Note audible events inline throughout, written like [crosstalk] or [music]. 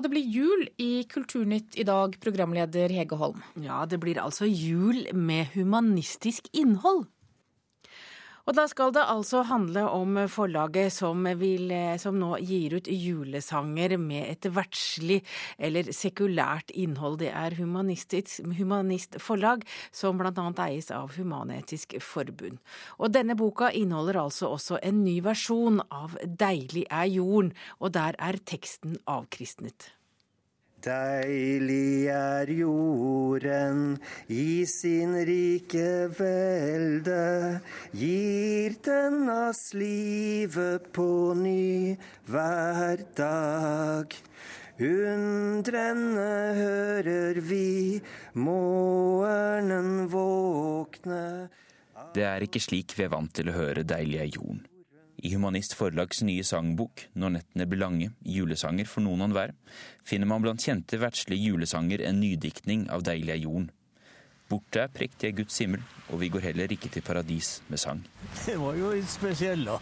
Og det blir jul i Kulturnytt i dag, programleder Hege Holm. Ja, det blir altså jul med humanistisk innhold. Og da skal det altså handle om forlaget som, vil, som nå gir ut julesanger med et verdslig eller sekulært innhold. Det er Humanist Forlag, som bl.a. eies av Human-Etisk Forbund. Og denne boka inneholder altså også en ny versjon av Deilig er jorden, og der er teksten avkristnet. Deilig er jorden i sin rike velde, gir den oss livet på ny hver dag. Undrende hører vi morgenen våkne Det er ikke slik vi er vant til å høre Deilig er jorden. I Humanist Forlags nye sangbok 'Når nettene blir lange', julesanger for noen og enhver, finner man blant kjente verdslige julesanger en nydiktning av 'Deilig er jorden'. Borte er prektige Guds himmel, og vi går heller ikke til paradis med sang. Det var jo spesiell, da.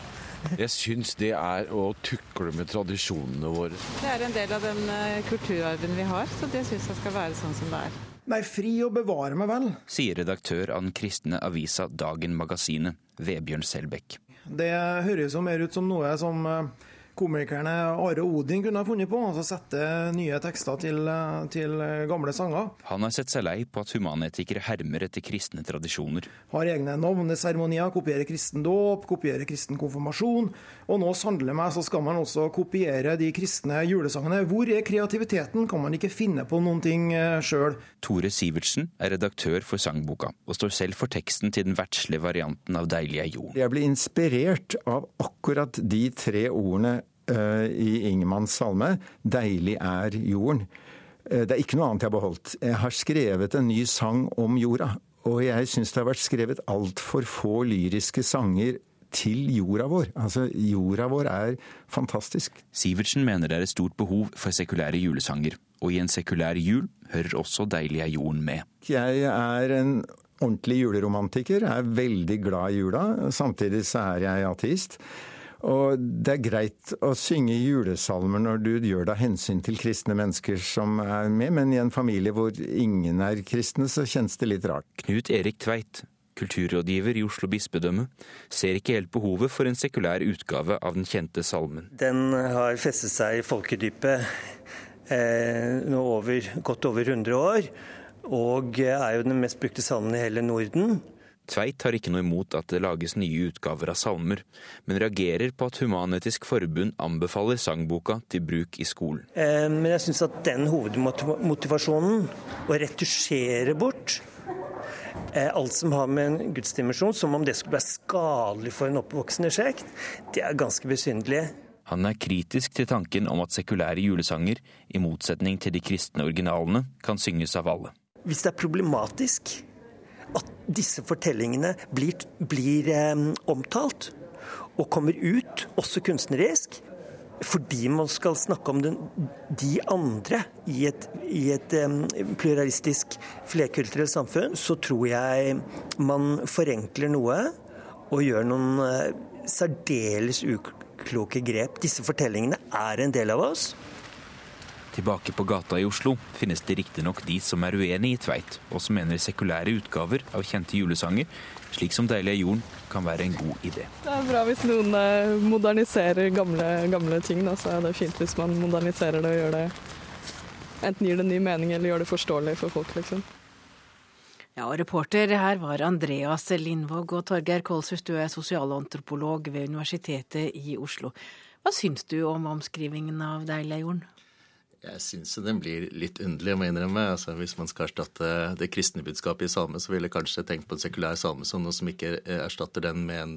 Jeg syns det er å tukle med tradisjonene våre. Det er en del av den eh, kulturarven vi har, så det syns jeg skal være sånn som det er. Nei, fri å bevare meg vel. Sier redaktør av den kristne avisa Dagen Magasinet, Vebjørn Selbekk. Det høres jo mer ut som noe som eh, komikerne Are Odin kunne ha funnet på. Altså sette nye tekster til, til, gamle sanger. Han har sett seg lei på at humanetikere hermer etter kristne tradisjoner. Har egne navneseremonier, kopierer kristen dåp, kopierer kristen konfirmasjon. Og nå sandler meg så skal man også kopiere de kristne julesangene. Hvor er kreativiteten? Kan man ikke finne på noen ting eh, sjøl? Tore Sivertsen er redaktør for sangboka, og står selv for teksten til den verdslige varianten av Deilig er jorden. Jeg ble inspirert av akkurat de tre ordene i Ingemanns salme 'Deilig er jorden'. Eh, det er ikke noe annet jeg har beholdt. Jeg har skrevet en ny sang om jorda. Og jeg syns det har vært skrevet altfor få lyriske sanger til jorda vår. Altså, jorda vår er fantastisk. Sivertsen mener det er et stort behov for sekulære julesanger. Og i en sekulær jul hører også 'Deilig er jorden' med. Jeg er en ordentlig juleromantiker, er veldig glad i jula. Samtidig så er jeg ateist. Og det er greit å synge julesalmer når du gjør det av hensyn til kristne mennesker som er med, men i en familie hvor ingen er kristne, så kjennes det litt rart. Knut Erik Tveit, kulturrådgiver i Oslo bispedømme, ser ikke helt behovet for en sekulær utgave av den kjente salmen. Den har festet seg i folkedypet eh, nå over, godt over 100 år, og er jo den mest brukte salmen i hele Norden. Tveit har ikke noe imot at det lages nye utgaver av salmer, men reagerer på at Human-Etisk Forbund anbefaler sangboka til bruk i skolen. Eh, men jeg syns at den hovedmotivasjonen, å retusjere bort eh, alt som har med en gudsdimensjon, som om det skulle være skadelig for en oppvoksende slekt, det er ganske besynderlig. Han er kritisk til tanken om at sekulære julesanger, i motsetning til de kristne originalene, kan synges av alle. Hvis det er problematisk at disse fortellingene blir, blir eh, omtalt og kommer ut, også kunstnerisk, fordi man skal snakke om den, de andre i et, i et um, pluralistisk, flerkulturelt samfunn, så tror jeg man forenkler noe og gjør noen uh, særdeles ukloke grep. Disse fortellingene er en del av oss. Tilbake på gata i Oslo finnes det riktignok de som er uenig i Tveit, og som mener sekulære utgaver av kjente julesanger, slik som 'Deilig er jorden', kan være en god idé. Det er bra hvis noen eh, moderniserer gamle, gamle ting. Da, så er det fint hvis man moderniserer det og gjør det Enten gir det ny mening eller gjør det forståelig for folk, liksom. Ja, og Reporter her var Andreas Lindvåg og Torgeir Kolshus, du er sosialantropolog ved Universitetet i Oslo. Hva syns du om omskrivingen av Deilig er jorden? Jeg syns den blir litt underlig, jeg må innrømme. Altså, hvis man skal erstatte det kristne budskapet i salme, så ville jeg kanskje tenkt på en sekulær salme som noe som ikke eh, erstatter den med en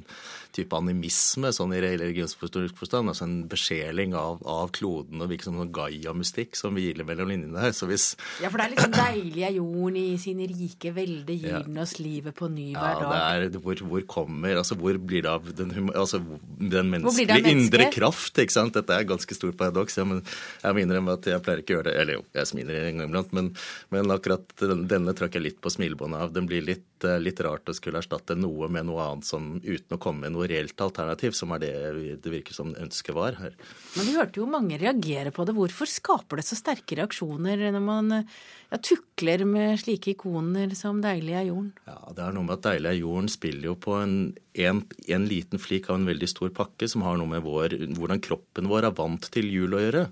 type animisme, sånn i religionsforstand. Altså en besjeling av, av kloden og virker som noe Gaia-mystikk som hviler mellom linjene her. Så hvis Ja, for det er liksom deilig er jorden i sin rike velde, gir ja. den oss livet på ny hver dag. Ja, det er hvor, hvor kommer Altså hvor blir det av den, altså, den menneskelige indre kraft, ikke sant? Dette er ganske stort paradoks, ja, men jeg må innrømme at jeg pleier ikke å gjøre det. Eller jo, jeg smiler en gang iblant, men, men, akkurat denne trakk jeg litt på smilebåndet av. Den blir litt, eh, litt rart å skulle erstatte noe med noe annet som, uten å komme med noe reelt alternativ, som er det det virker som ønsket var her. Men vi hørte jo mange reagere på det. Hvorfor skaper det så sterke reaksjoner når man ja, tukler med slike ikoner som 'Deilig er jorden'? Ja, Det er noe med at 'Deilig er jorden' spiller jo på en, en, en, liten flik av en veldig stor pakke som har noe med vår, hvordan kroppen vår er vant til jul å gjøre.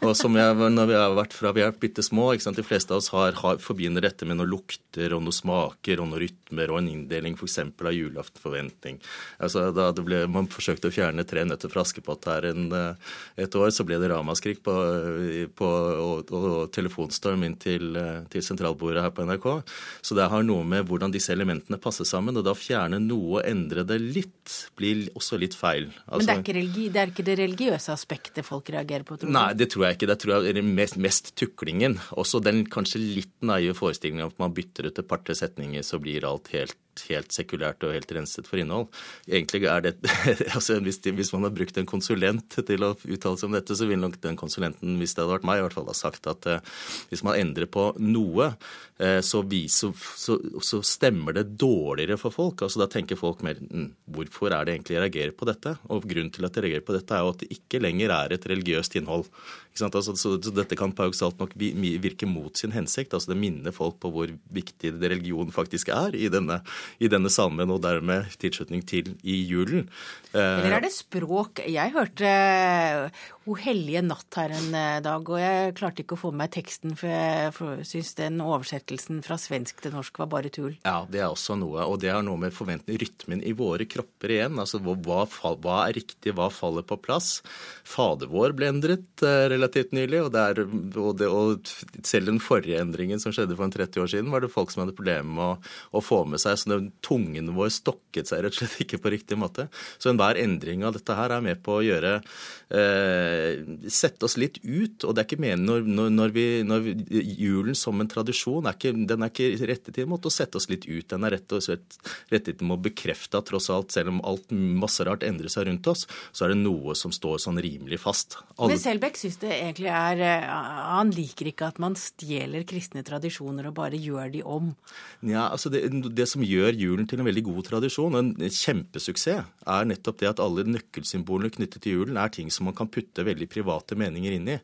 Og som jeg, når vi har vært fra vi er bitte små, De fleste av oss har, har, forbinder dette med noen lukter og noen smaker og noen rytmer og en inndeling f.eks. av julaftenforventning. Altså, da ble, man forsøkte å fjerne Tre nøtter fra Askepott her en, et år, så ble det ramaskrik på, på, og, og telefonstorm inn til til sentralbordet her på NRK. Så det har noe med hvordan disse elementene passer sammen. Og da fjerne noe og endre det litt blir også litt feil. Altså, Men det er, ikke religi, det er, ikke det religiøse aspektet folk reagerer på? Tror du? Nei, det tror jeg ikke. Det tror jeg er mest, mest tuklingen. Også den kanskje litt naive forestillingen om at man bytter ut et par-tre setninger, så blir alt helt helt sekulært og helt renset for innhold. Egentlig er det, [laughs] altså hvis, de, hvis, man har brukt en konsulent til å uttale seg om dette, så ville nok den konsulenten, hvis det hadde vært meg, i hvert fall ha sagt at uh, hvis man endrer på noe, uh, så, så, så, så, stemmer det dårligere for folk. Altså Da tenker folk mer mm, hvorfor er det egentlig jeg reagerer på dette? Og grunnen til at jeg reagerer på dette, er jo at det ikke lenger er et religiøst innhold. Altså, så, så, dette kan paradoksalt nok virke mot sin hensikt. altså Det minner folk på hvor viktig religion faktisk er i denne, i denne salmen, og dermed tilslutning til i julen. Eller er det språk? Jeg hørte O hellige natt her en eh, dag, og jeg klarte ikke å få med meg teksten, for jeg syns den oversettelsen fra svensk til norsk var bare tull. Ja, det er også noe, og det har noe med forventning, rytmen i våre kropper igjen. Altså hva, hva er riktig, hva faller på plass? Fader vår ble endret eh, relativt nylig, og, der, og, det, og, selv den forrige endringen som skjedde for en 30 år siden, var det folk som hadde problemer med å, å få med seg. Så den, tungen vår stokket seg rett og slett ikke på riktig måte. Så enhver endring av dette her er med på å gjøre eh, sette oss litt ut. Og det er ikke meningen når, når, når, vi, når julen som en tradisjon er ikke, den er ikke rettet mot å sette oss litt ut. Den er rett og slett rettet mot å bekrefte at tross alt, selv om alt masse rart endrer seg rundt oss, så er det noe som står sånn rimelig fast. Alle... Men Selbekk syns det egentlig er eh, Han liker ikke at man stjeler kristne tradisjoner og bare gjør de om. Ja, altså det, det som gjør julen til en veldig god tradisjon, en kjempesuksess, er nettopp det at alle nøkkelsymbolene knyttet til julen er ting som man kan putte veldig private meninger inn i.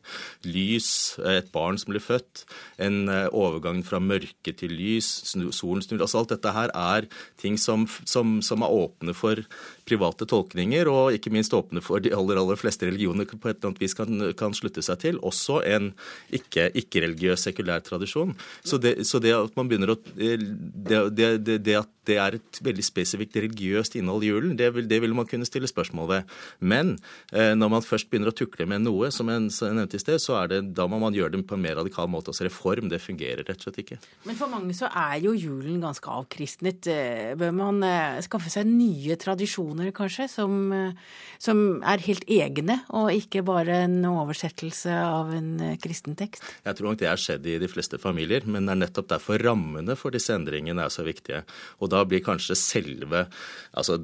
Lys, et barn som blir født, en eh, overgang fra mørke til lys, solen snur altså Alt dette her er ting som, som, som er åpne for private tolkninger, og ikke minst åpne for de aller, aller fleste religioner på et eller annet vis kan, kan slutte seg til. Også en ikke-religiøs, ikke sekulær tradisjon. Så det, så det, at man begynner å det, det, det, at det er et veldig spesifikt religiøst innhold i julen, det vil, det vil man kunne stille spørsmål ved. Men eh, når man først begynner å tukle med noe, som jeg nevnte i sted, så er det, da må man gjøre det på en mer radikal måte. Altså reform, det fungerer rett og slett ikke. Men for mange så er jo julen ganske avkristnet. Eh, bør man eh, skaffe seg nye tradisjoner, kanskje, som, eh, som er helt egne, og ikke bare en oversettelse av en kristen tekst? Jeg tror nok det har skjedd i de fleste familier, men det er nettopp derfor rammene for disse endringene er så viktige. Og da blir kanskje selve altså,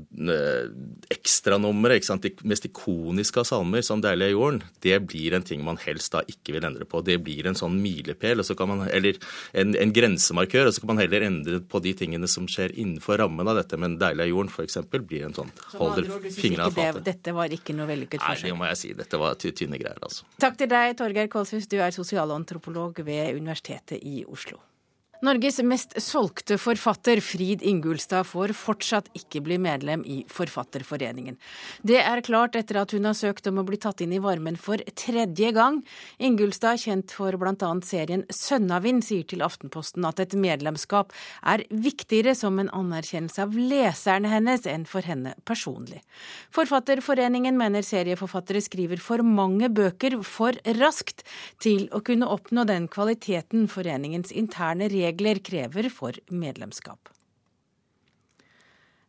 ekstranummeret, de mest ikoniske av salmer, som 'Deilig er jorden', det blir en ting man helst da ikke vil endre på. Det blir en sånn milepæl, eller en, en, grensemarkør, og så kan man heller endre på de tingene som skjer innenfor rammen av dette. Men 'Deilig er jorden' f.eks. blir en sånn holder fingrene av fatet. Dette var ikke noe vellykket forsøk? Nei, det må jeg si. Dette var tynne greier, altså. Takk til deg, Torgeir Kolshus. Du er sosialantropolog ved Universitetet i Oslo. Norges mest solgte forfatter, Frid Ingulstad, får fortsatt ikke bli medlem i Forfatterforeningen. Det er klart etter at hun har søkt om å bli tatt inn i varmen for tredje gang. Ingulstad, kjent for bl.a. serien Sønnavind, sier til Aftenposten at et medlemskap er viktigere som en anerkjennelse av leserne hennes enn for henne personlig. Forfatterforeningen mener serieforfattere skriver for mange bøker for raskt til å kunne oppnå den kvaliteten foreningens interne regler regler krever for medlemskap.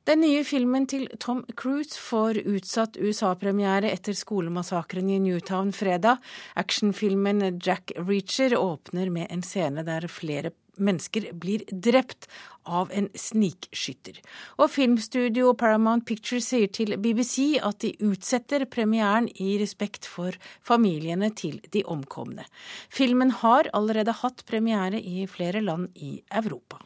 Den nye filmen til Tom Cruise får utsatt USA-premiere etter skolemassakren i Newtown fredag. Actionfilmen Jack Reacher åpner med en scene der flere mennesker blir drept av en snikskytter. Og filmstudio Paramount Pictures sier til BBC at de utsetter premieren i respekt for familiene til de omkomne. Filmen har allerede hatt premiere i flere land i Europa.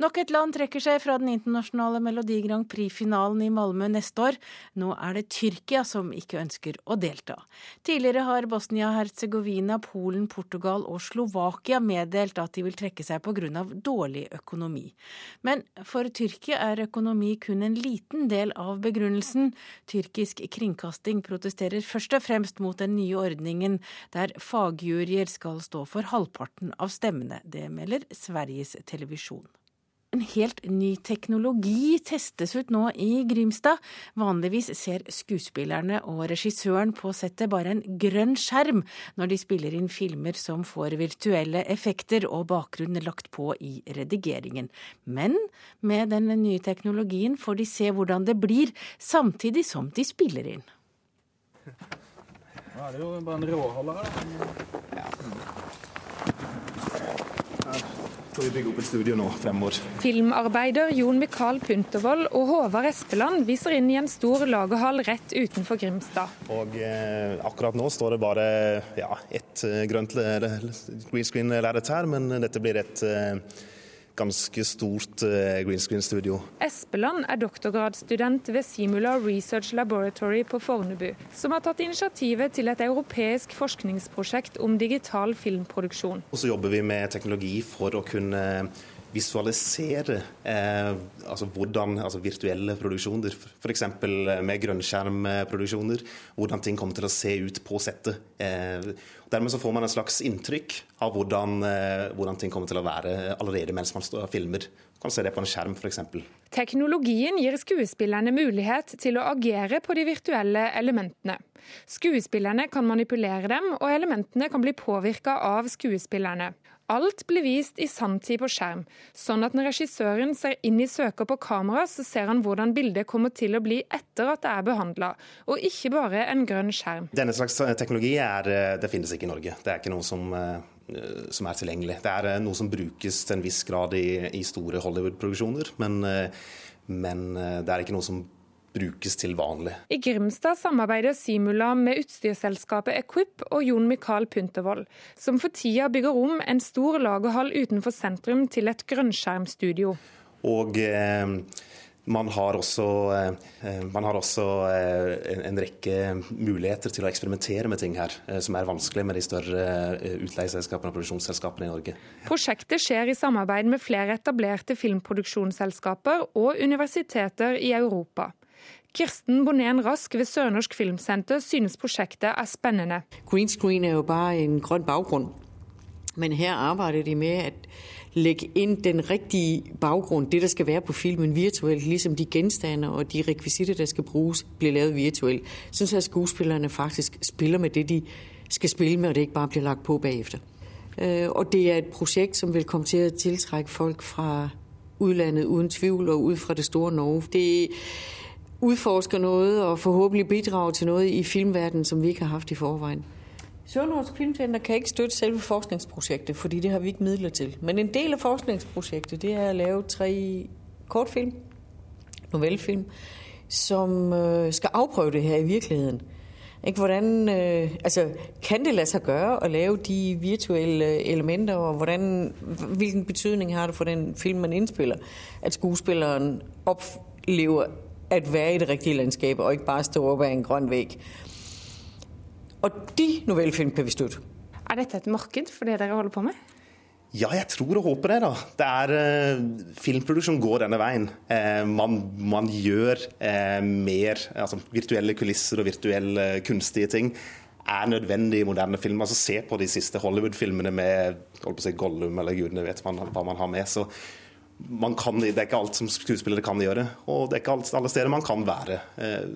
Nok et land trekker seg fra den internasjonale Melodi Grand Prix-finalen i Malmö neste år. Nå er det Tyrkia som ikke ønsker å delta. Tidligere har Bosnia-Hercegovina, Polen, Portugal og Slovakia meddelt at de vil trekke seg pga. dårlig økonomi. Men for Tyrkia er økonomi kun en liten del av begrunnelsen. Tyrkisk kringkasting protesterer først og fremst mot den nye ordningen der fagjuryer skal stå for halvparten av stemmene. Det melder Sveriges Televisjon. En helt ny teknologi testes ut nå i Grimstad. Vanligvis ser skuespillerne og regissøren på settet bare en grønn skjerm når de spiller inn filmer som får virtuelle effekter og bakgrunn lagt på i redigeringen. Men med den nye teknologien får de se hvordan det blir, samtidig som de spiller inn. Nå er det jo bare en råhold her, da. Ja skal vi bygge opp et studio nå fremover. Filmarbeider Jon Mikael Puntervold og Håvard Espeland viser inn i en stor lagerhall rett utenfor Grimstad. Og eh, Akkurat nå står det bare ja, ett eh, grønt green screen-lerret her, men dette blir et eh, ganske stort uh, green screen-studio. Espeland er doktorgradsstudent ved Simula Research Laboratory på Fornebu, som har tatt initiativet til et europeisk forskningsprosjekt om digital filmproduksjon. Og så jobber vi med teknologi for å kunne visualisere eh, altså hvordan, altså virtuelle produksjoner, f.eks. med grønnskjermproduksjoner, hvordan ting kommer til å se ut på settet. Eh, dermed så får man en slags inntrykk av hvordan, eh, hvordan ting kommer til å være allerede mens man står og filmer. Kan se det på en skjerm f.eks. Teknologien gir skuespillerne mulighet til å agere på de virtuelle elementene. Skuespillerne kan manipulere dem, og elementene kan bli påvirka av skuespillerne. Alt blir vist i sanntid på skjerm, sånn at når regissøren ser inn i søker på kamera, så ser han hvordan bildet kommer til å bli etter at det er behandla, og ikke bare en grønn skjerm. Denne slags teknologi er, eh, det finnes ikke i Norge. Det er ikke noe som, eh, som er tilgjengelig. Det er noe som brukes til en viss grad i, i store Hollywood-produksjoner, men, men det er ikke noe som brukes til vanlig. I Grimstad samarbeider Simula med utstyrsselskapet Equip og Jon Mikael Puntervold, som for tida bygger om en stor lagerhall utenfor sentrum til et grønnskjermstudio. Og eh, man har også, eh, man har også eh, en rekke muligheter til å eksperimentere med ting her, eh, som er vanskelig med de større eh, utleieselskapene og produksjonsselskapene i Norge. Prosjektet skjer i samarbeid med flere etablerte filmproduksjonsselskaper og universiteter i Europa. Kirsten Bonén Rask ved Sørnorsk Filmsenter synes prosjektet er spennende. Green screen er jo bare en grønn bakgrunn, men her arbeider de med å legge inn den riktige baggrund, det der skal være på filmen virtuelt, liksom de genstande og de rekvisitter der skal bruges, blir lavet virtuelt. Sånn at skuespillerne faktisk spiller med det de skal spille med, og det ikke bare blir lagt på bagefter. Øh, og det er et projekt, som vil komme til å tiltrække folk fra utlandet uden tvivl og ut fra det store Norge. Det udforsker noget og forhåbentlig bidrager til noget i filmverdenen, som vi ikke har haft i forvejen. Sørnorsk Filmcenter kan ikke støtte selve forskningsprojektet, fordi det har vi ikke midler til. Men en del af forskningsprojektet, det er at lave tre kortfilm, novellefilm, som øh, skal afprøve det her i virkeligheden. Ikke, hvordan, øh, altså, kan det lade sig gøre at lave de virtuelle elementer, og hvordan, hvilken betydning har det for den film, man indspiller, at skuespilleren oplever at være i det rigtige landskap, og ikke bare stå oppe af en grønn vegg. Og de novellefilm kan vi støtte. Er dette et marked for det dere holder på med? Ja, jeg tror og håper det. da. Det er, uh, filmproduksjon går denne veien. Uh, man, man, gjør uh, mer altså Virtuelle kulisser og virtuelle kunstige ting er nødvendig i moderne film. Altså Se på de siste Hollywood-filmene med holdt på å si Gollum eller gudene vet man, hva man har med. så kan, det er ikke alt som skuespillere kan gjøre, og det er ikke alle steder man kan være.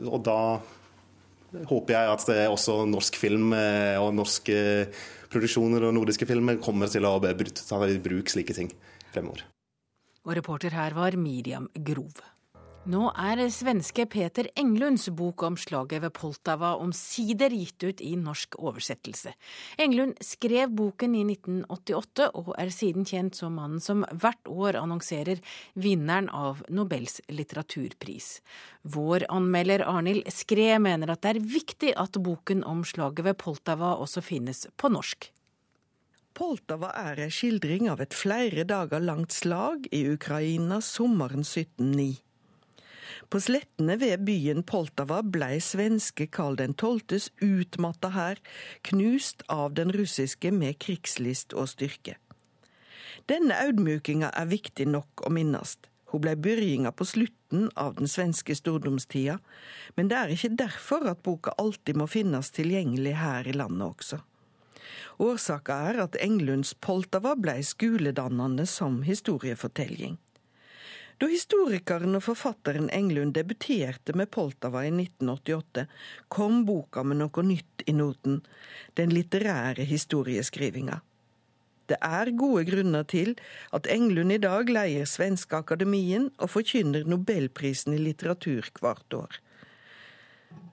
Og da håper jeg at også norsk film eh, og norske produksjoner og nordiske filmer kommer til å ta i bruk slike ting fremover. Og reporter her var Miriam Grov. Nå er svenske Peter Englunds bok om slaget ved Poltava omsider gitt ut i norsk oversettelse. Englund skrev boken i 1988, og er siden kjent som mannen som hvert år annonserer vinneren av Nobels litteraturpris. Vår anmelder Arnhild Skre mener at det er viktig at boken om slaget ved Poltava også finnes på norsk. Poltava er en skildring av et flere dager langt slag i Ukraina sommeren 1709. På slettene ved byen Poltava blei svenske Karl 12.s utmatta hær knust av den russiske med krigslist og styrke. Denne audmjukinga er viktig nok å minnast. Hun blei byrjinga på slutten av den svenske stordomstida, men det er ikke derfor at boka alltid må finnes tilgjengelig her i landet også. Årsaka er at Englunds Poltava blei skuledannende som historiefortelling. Da historikeren og forfatteren Englund debuterte med Poltava i 1988, kom boka med noe nytt i noten, den litterære historieskrivinga. Det er gode grunner til at Englund i dag leier Svenske Akademien og forkynner Nobelprisen i litteratur hvert år.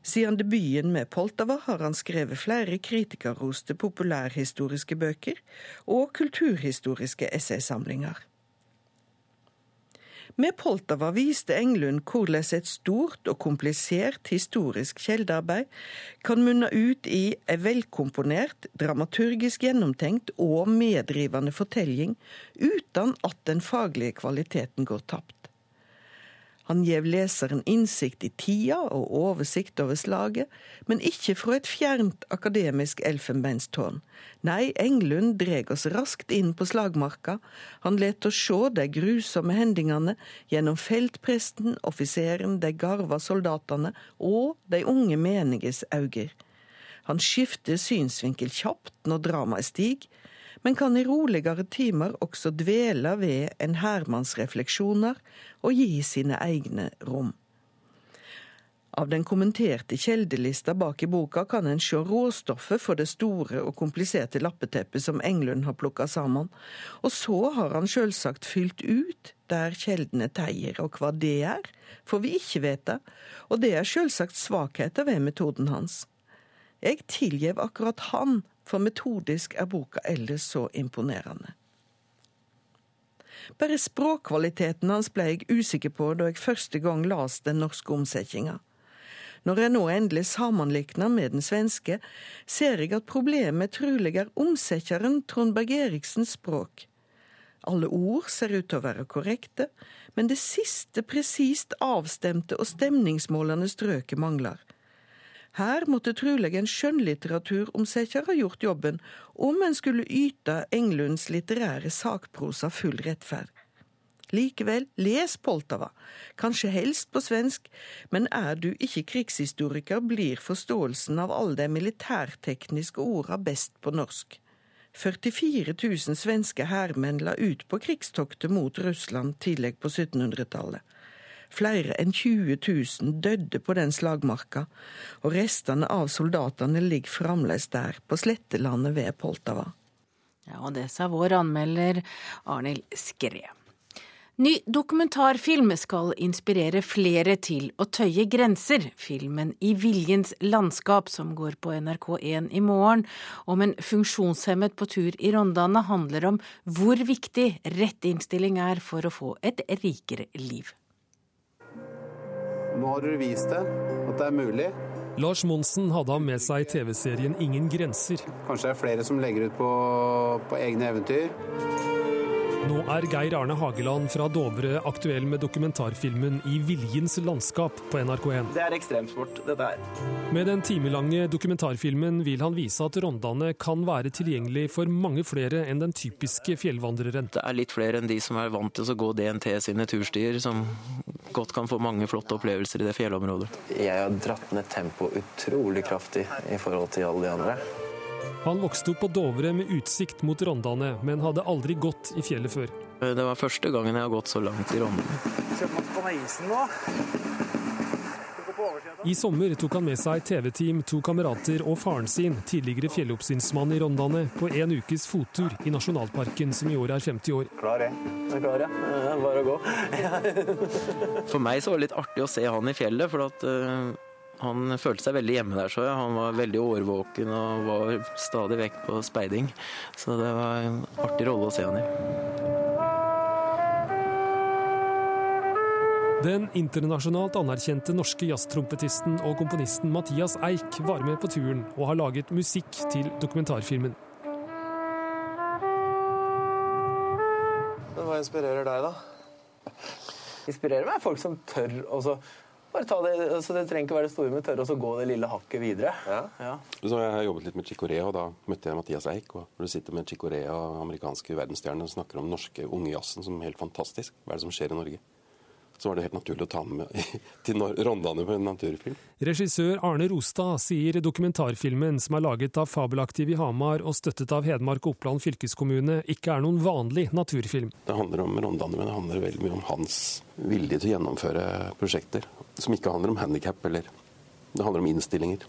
Siden debuten med Poltava har han skrevet flere kritikerroste populærhistoriske bøker og kulturhistoriske essaysamlinger. Med Poltava viste Englund hvordan et stort og komplisert historisk kjeldearbeid kan munne ut i ei velkomponert, dramaturgisk gjennomtenkt og meddrivende fortelling uten at den faglige kvaliteten går tapt. Han gjev leseren innsikt i tida og oversikt over slaget, men ikke fra et fjernt akademisk elfenbeinstårn. Nei, Englund dreg oss raskt inn på slagmarka, han let oss sjå de grusomme hendingene gjennom feltpresten, offiseren, de garva soldatene og de unge meniges auger. Han skifter synsvinkel kjapt når dramaet stiger, men kan i roligere timer også dvele ved en hermanns refleksjoner og gi sine egne rom. Av den kommenterte kjeldelista bak i boka kan en se råstoffet for det store og kompliserte lappeteppet som Englund har plukka sammen, og så har han sjølsagt fylt ut der kjeldene teier, og hva det er, får vi ikke vite, og det er sjølsagt svakheter ved metoden hans. Jeg tilgjev akkurat han for metodisk er boka ellers så imponerende. Bare språkkvaliteten hans ble jeg usikker på da jeg første gang las den norske omsetninga. Når jeg nå endelig sammenlikner med den svenske, ser jeg at problemet trolig er omsetteren Trond Berg Eriksens språk. Alle ord ser ut til å være korrekte, men det siste presist avstemte og stemningsmålende strøket mangler. Her måtte trolig en skjønnlitteraturomsetter ha gjort jobben, om en skulle yte Englunds litterære sakprosa full rettferd. Likevel, les Poltava, kanskje helst på svensk, men er du ikke krigshistoriker, blir forståelsen av alle de militærtekniske orda best på norsk. 44 000 svenske hærmenn la ut på krigstoktet mot Russland tidlig på 1700-tallet. Flere enn 20 000 døde på den slagmarka, og restene av soldatene ligger fremdeles der, på slettelandet ved Poltava. Ja, og det sa vår anmelder Arnhild Skre. Ny dokumentarfilm skal inspirere flere til å tøye grenser. Filmen I viljens landskap, som går på NRK1 i morgen, om en funksjonshemmet på tur i Rondane, handler om hvor viktig rett innstilling er for å få et rikere liv. Nå har dere vist det, at det er mulig. Lars Monsen hadde ham med seg i TV-serien Ingen grenser. Kanskje det er flere som legger ut på, på egne eventyr. Nå er Geir Arne Hageland fra Dovre aktuell med dokumentarfilmen I viljens landskap på NRK1. Det er ekstremsport, dette her. Med den timelange dokumentarfilmen vil han vise at Rondane kan være tilgjengelig for mange flere enn den typiske fjellvandreren. Det er litt flere enn de som er vant til å gå DNT sine turstier, som godt kan få mange flotte opplevelser i det fjellområdet. Jeg har dratt ned tempoet utrolig kraftig i forhold til alle de andre. Han vokste opp på Dovre med utsikt mot Rondane, men hadde aldri gått i fjellet før. Det var første gangen jeg har gått så langt i Rondane. I sommer tok han med seg TV-team, to kamerater og faren sin, tidligere fjelloppsynsmann i Rondane, på en ukes fottur i nasjonalparken, som i år er 50 år. Klar, jeg. Er klar, ja. Er bare å gå. [laughs] For meg så var det litt artig å se han i fjellet, for at uh, han følte seg veldig hjemme der. så jeg. Han var veldig årvåken og var stadig vekk på speiding. Så det var en artig rolle å se han i. Den internasjonalt anerkjente norske jazztrompetisten og komponisten Mathias Eik var med på turen og har laget musikk til dokumentarfilmen. Hva inspirerer deg, da? Inspirerer meg folk som tør også bare ta det, altså det trenger ikke være det store, men tørre å gå det lille hakket videre. Ja. Ja. Så jeg har jobbet litt med Chicorea, og da møtte jeg Mathias Eik. og Når du sitter med Chicorea, amerikanske verdensstjerner, og snakker om norske unge jazzen som helt fantastisk. Hva er det som skjer i Norge? Så var det helt naturlig å ta med [laughs] til Rondane med en naturfilm. Regissør Arne Rostad sier dokumentarfilmen, som er laget av Fabelaktiv i Hamar og støttet av Hedmark og Oppland fylkeskommune, ikke er noen vanlig naturfilm. Det handler om Rondane, men det handler veldig mye om hans vilje til å gjennomføre prosjekter som ikke handler om handikap, eller det handler om innstillinger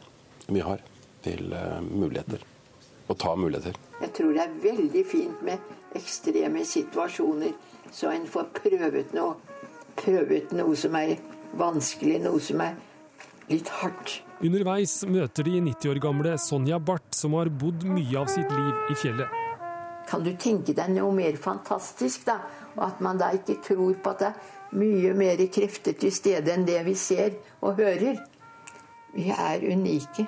vi har til uh, muligheter. Å ta muligheter. Jeg tror det er veldig fint med ekstreme situasjoner, så en får prøvet noe prøve ut noe som er vanskelig, noe som er litt hardt. Underveis møter de 90 år gamle Sonja Barth, som har bodd mye av sitt liv i fjellet. Kan du tenke deg noe mer fantastisk, da? Og at man da ikke tror på at det er mye mer krefter til stede enn det vi ser og hører. Vi er unike.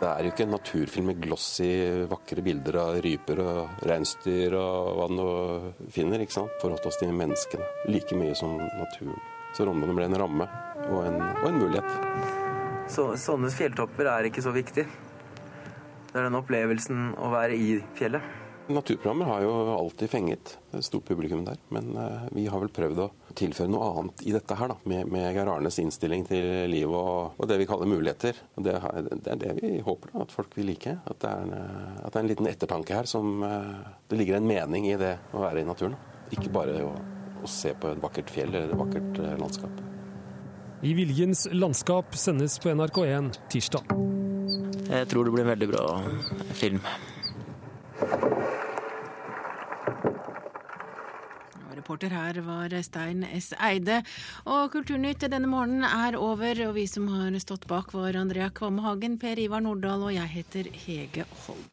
Det er jo ikke en naturfilm med glossy, vakre bilder av ryper og reinsdyr og hva du finner. ikke sant? Forholdt oss til menneskene like mye som naturen. Så Rondane ble en ramme og en, og en mulighet. Så, sånne fjelltopper er ikke så viktig. Det er den opplevelsen å være i fjellet. Naturprogrammer har jo alltid fenget et stort publikum der. Men uh, vi har vel prøvd å tilføre noe annet i dette her, da. Med, med Geir Arnes innstilling til livet og, og, det vi kaller muligheter. Og det, det er det vi håper da, at folk vil like. At det er en, eh, at det er en liten ettertanke her som uh, Det ligger en mening i det å være i naturen. Ikke bare å, å se på et vakkert fjell eller et vakkert landskap. I Viljens landskap sendes på NRK1 tirsdag. Jeg tror det blir en veldig bra film. Reporter her var Stein S. Eide. Og Kulturnytt denne morgenen er over, og vi som har stått bak var Andrea Kvamme Hagen, Per Ivar Nordahl og jeg heter Hege Holm.